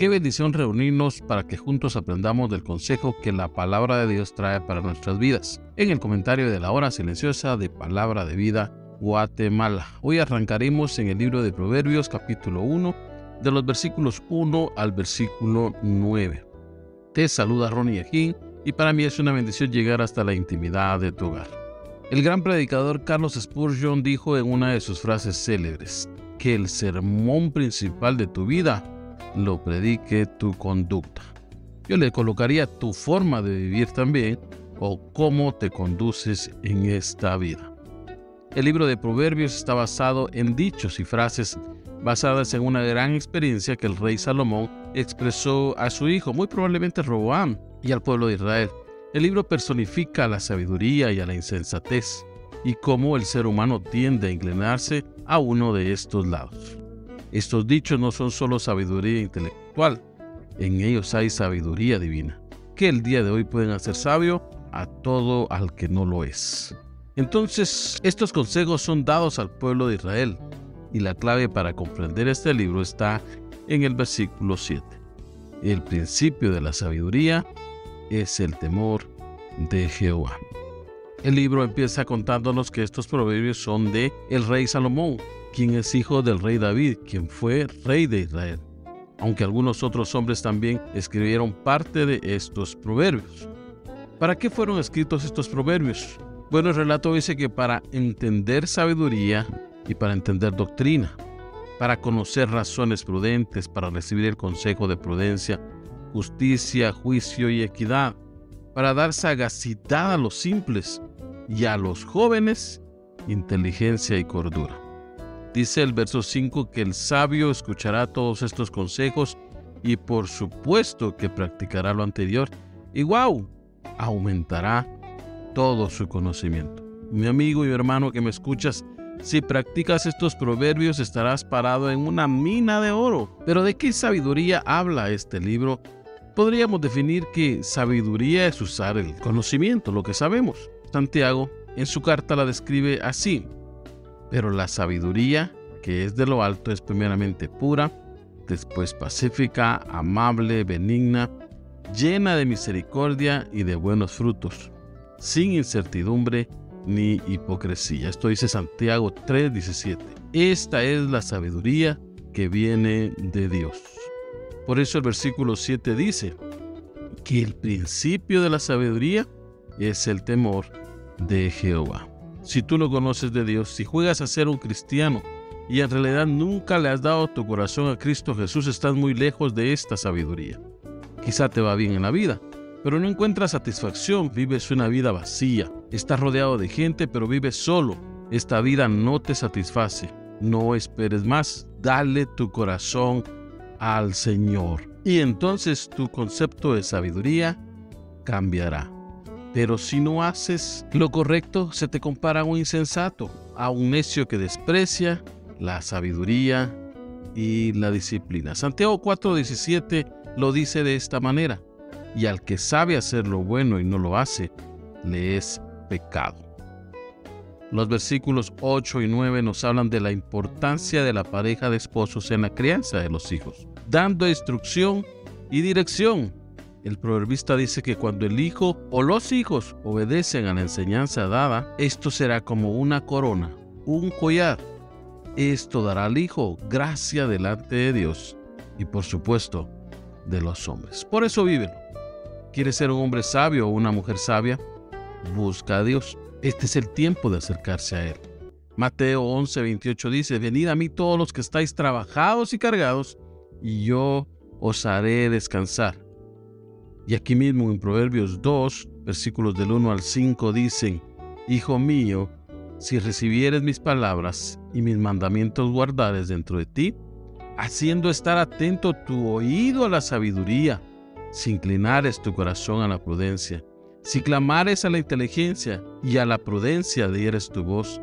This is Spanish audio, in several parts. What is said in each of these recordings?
Qué bendición reunirnos para que juntos aprendamos del consejo que la palabra de Dios trae para nuestras vidas. En el comentario de la hora silenciosa de Palabra de Vida, Guatemala. Hoy arrancaremos en el libro de Proverbios capítulo 1, de los versículos 1 al versículo 9. Te saluda Ronnie Ajín y para mí es una bendición llegar hasta la intimidad de tu hogar. El gran predicador Carlos Spurgeon dijo en una de sus frases célebres que el sermón principal de tu vida lo predique tu conducta. Yo le colocaría tu forma de vivir también o cómo te conduces en esta vida. El libro de Proverbios está basado en dichos y frases basadas en una gran experiencia que el rey Salomón expresó a su hijo, muy probablemente Roboam, y al pueblo de Israel. El libro personifica a la sabiduría y a la insensatez, y cómo el ser humano tiende a inclinarse a uno de estos lados. Estos dichos no son solo sabiduría intelectual, en ellos hay sabiduría divina, que el día de hoy pueden hacer sabio a todo al que no lo es. Entonces, estos consejos son dados al pueblo de Israel, y la clave para comprender este libro está en el versículo 7. El principio de la sabiduría es el temor de Jehová. El libro empieza contándonos que estos proverbios son de el rey Salomón, quien es hijo del rey David, quien fue rey de Israel, aunque algunos otros hombres también escribieron parte de estos proverbios. ¿Para qué fueron escritos estos proverbios? Bueno, el relato dice que para entender sabiduría y para entender doctrina, para conocer razones prudentes, para recibir el consejo de prudencia, justicia, juicio y equidad, para dar sagacidad a los simples y a los jóvenes inteligencia y cordura. Dice el verso 5 que el sabio escuchará todos estos consejos y por supuesto que practicará lo anterior y wow, aumentará todo su conocimiento. Mi amigo y hermano que me escuchas, si practicas estos proverbios estarás parado en una mina de oro. Pero ¿de qué sabiduría habla este libro? Podríamos definir que sabiduría es usar el conocimiento, lo que sabemos. Santiago en su carta la describe así. Pero la sabiduría que es de lo alto es primeramente pura, después pacífica, amable, benigna, llena de misericordia y de buenos frutos, sin incertidumbre ni hipocresía. Esto dice Santiago 3:17. Esta es la sabiduría que viene de Dios. Por eso el versículo 7 dice que el principio de la sabiduría es el temor de Jehová si tú no conoces de Dios, si juegas a ser un cristiano y en realidad nunca le has dado tu corazón a Cristo Jesús, estás muy lejos de esta sabiduría. Quizá te va bien en la vida, pero no encuentras satisfacción, vives una vida vacía, estás rodeado de gente, pero vives solo. Esta vida no te satisface. No esperes más, dale tu corazón al Señor. Y entonces tu concepto de sabiduría cambiará. Pero si no haces lo correcto, se te compara a un insensato, a un necio que desprecia la sabiduría y la disciplina. Santiago 4:17 lo dice de esta manera, y al que sabe hacer lo bueno y no lo hace, le es pecado. Los versículos 8 y 9 nos hablan de la importancia de la pareja de esposos en la crianza de los hijos, dando instrucción y dirección el proverbista dice que cuando el hijo o los hijos obedecen a la enseñanza dada, esto será como una corona, un collar. Esto dará al hijo gracia delante de Dios y por supuesto de los hombres. Por eso viven. ¿Quieres ser un hombre sabio o una mujer sabia? Busca a Dios. Este es el tiempo de acercarse a Él. Mateo 11, 28 dice, venid a mí todos los que estáis trabajados y cargados, y yo os haré descansar. Y aquí mismo en Proverbios 2, versículos del 1 al 5 dicen, Hijo mío, si recibieres mis palabras y mis mandamientos guardares dentro de ti, haciendo estar atento tu oído a la sabiduría, si inclinares tu corazón a la prudencia, si clamares a la inteligencia y a la prudencia dieres tu voz,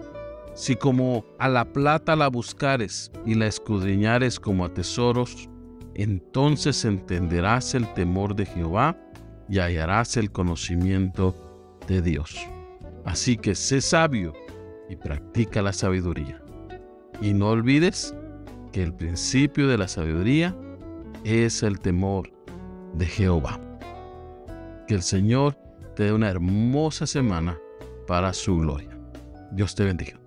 si como a la plata la buscares y la escudriñares como a tesoros, entonces entenderás el temor de Jehová y hallarás el conocimiento de Dios. Así que sé sabio y practica la sabiduría. Y no olvides que el principio de la sabiduría es el temor de Jehová. Que el Señor te dé una hermosa semana para su gloria. Dios te bendiga.